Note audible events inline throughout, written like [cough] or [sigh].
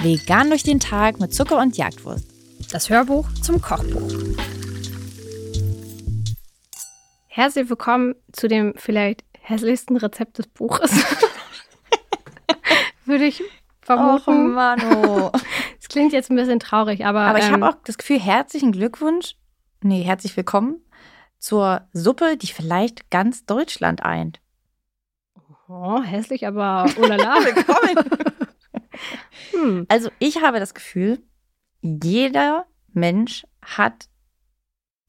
Vegan durch den Tag mit Zucker und Jagdwurst. Das Hörbuch zum Kochbuch. Herzlich willkommen zu dem vielleicht hässlichsten Rezept des Buches. [laughs] Würde ich vermuten. Och, Mano. [laughs] Es klingt jetzt ein bisschen traurig, aber. Aber ich ähm, habe auch das Gefühl, herzlichen Glückwunsch, nee, herzlich willkommen zur Suppe, die vielleicht ganz Deutschland eint. Oh, hässlich, aber oh la la. [laughs] Willkommen. [laughs] hm. Also ich habe das Gefühl, jeder Mensch hat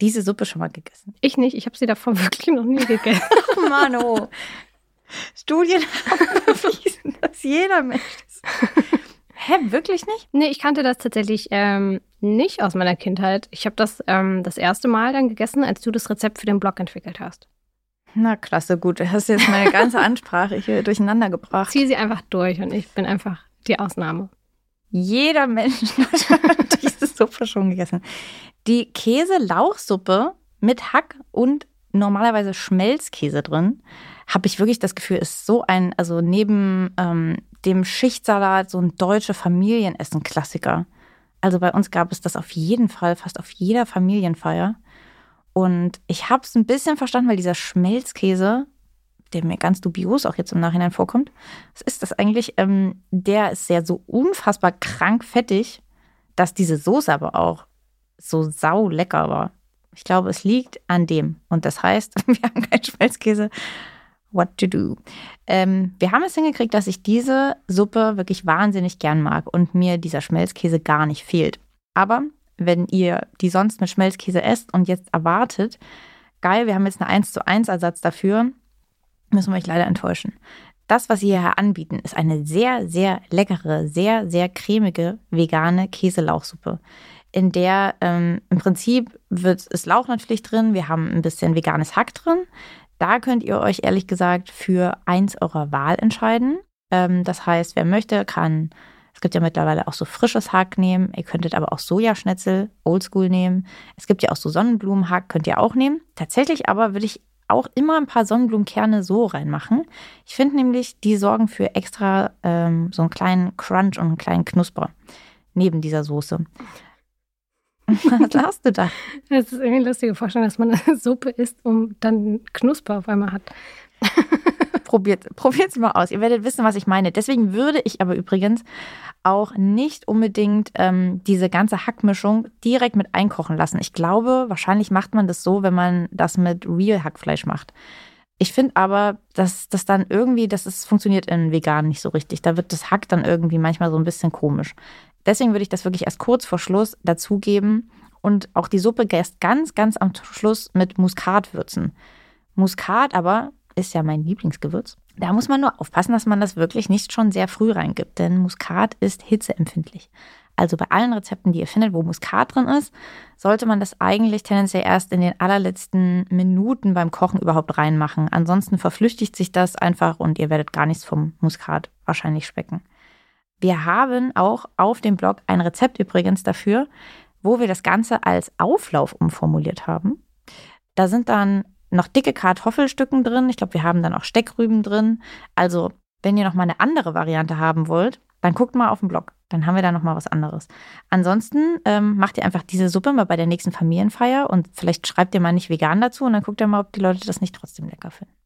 diese Suppe schon mal gegessen. Ich nicht, ich habe sie davon [laughs] wirklich noch nie gegessen. Oh Mano. Studien haben bewiesen, dass jeder Mensch das. Hä, wirklich nicht? nee, ich kannte das tatsächlich ähm, nicht aus meiner Kindheit. Ich habe das ähm, das erste Mal dann gegessen, als du das Rezept für den Blog entwickelt hast. Na klasse, gut. Du hast jetzt meine ganze [laughs] Ansprache hier durcheinander gebracht. Zieh sie einfach durch und ich bin einfach die Ausnahme. Jeder Mensch [laughs] hat diese Suppe schon gegessen. Die Käse-Lauchsuppe mit Hack und normalerweise Schmelzkäse drin, habe ich wirklich das Gefühl, ist so ein, also neben ähm, dem Schichtsalat, so ein deutsche Familienessen-Klassiker. Also bei uns gab es das auf jeden Fall, fast auf jeder Familienfeier. Und ich habe es ein bisschen verstanden, weil dieser Schmelzkäse, der mir ganz dubios auch jetzt im Nachhinein vorkommt, was ist das eigentlich? Ähm, der ist ja so unfassbar krank fettig, dass diese Soße aber auch so sau lecker war. Ich glaube, es liegt an dem. Und das heißt, [laughs] wir haben keinen Schmelzkäse. What to do? Ähm, wir haben es hingekriegt, dass ich diese Suppe wirklich wahnsinnig gern mag und mir dieser Schmelzkäse gar nicht fehlt. Aber wenn ihr die sonst mit Schmelzkäse esst und jetzt erwartet, geil, wir haben jetzt einen 1 zu 1 Ersatz dafür, müssen wir euch leider enttäuschen. Das, was sie hier anbieten, ist eine sehr, sehr leckere, sehr, sehr cremige vegane Käselauchsuppe, in der ähm, im Prinzip wird, ist Lauch natürlich drin, wir haben ein bisschen veganes Hack drin. Da könnt ihr euch ehrlich gesagt für eins eurer Wahl entscheiden. Ähm, das heißt, wer möchte, kann, es gibt ja mittlerweile auch so frisches Hack nehmen. Ihr könntet aber auch Sojaschnitzel, Oldschool nehmen. Es gibt ja auch so Sonnenblumenhack, könnt ihr auch nehmen. Tatsächlich aber würde ich auch immer ein paar Sonnenblumenkerne so reinmachen. Ich finde nämlich, die sorgen für extra ähm, so einen kleinen Crunch und einen kleinen Knusper neben dieser Soße. [laughs] Was lachst du da? Das ist irgendwie eine lustige Vorstellung, dass man eine [laughs] Suppe isst und dann Knusper auf einmal hat. Probiert [laughs] es mal aus. Ihr werdet wissen, was ich meine. Deswegen würde ich aber übrigens auch nicht unbedingt ähm, diese ganze Hackmischung direkt mit einkochen lassen. Ich glaube, wahrscheinlich macht man das so, wenn man das mit Real Hackfleisch macht. Ich finde aber, dass das dann irgendwie, das ist, funktioniert in vegan nicht so richtig. Da wird das Hack dann irgendwie manchmal so ein bisschen komisch. Deswegen würde ich das wirklich erst kurz vor Schluss dazugeben und auch die Suppe erst ganz, ganz am Schluss mit Muskat würzen. Muskat aber ist ja mein Lieblingsgewürz. Da muss man nur aufpassen, dass man das wirklich nicht schon sehr früh reingibt, denn Muskat ist hitzeempfindlich. Also bei allen Rezepten, die ihr findet, wo Muskat drin ist, sollte man das eigentlich tendenziell erst in den allerletzten Minuten beim Kochen überhaupt reinmachen. Ansonsten verflüchtigt sich das einfach und ihr werdet gar nichts vom Muskat wahrscheinlich schmecken. Wir haben auch auf dem Blog ein Rezept übrigens dafür, wo wir das Ganze als Auflauf umformuliert haben. Da sind dann noch dicke Kartoffelstücken drin. Ich glaube, wir haben dann auch Steckrüben drin. Also, wenn ihr noch mal eine andere Variante haben wollt, dann guckt mal auf dem Blog. Dann haben wir da noch mal was anderes. Ansonsten ähm, macht ihr einfach diese Suppe mal bei der nächsten Familienfeier und vielleicht schreibt ihr mal nicht vegan dazu und dann guckt ihr mal, ob die Leute das nicht trotzdem lecker finden.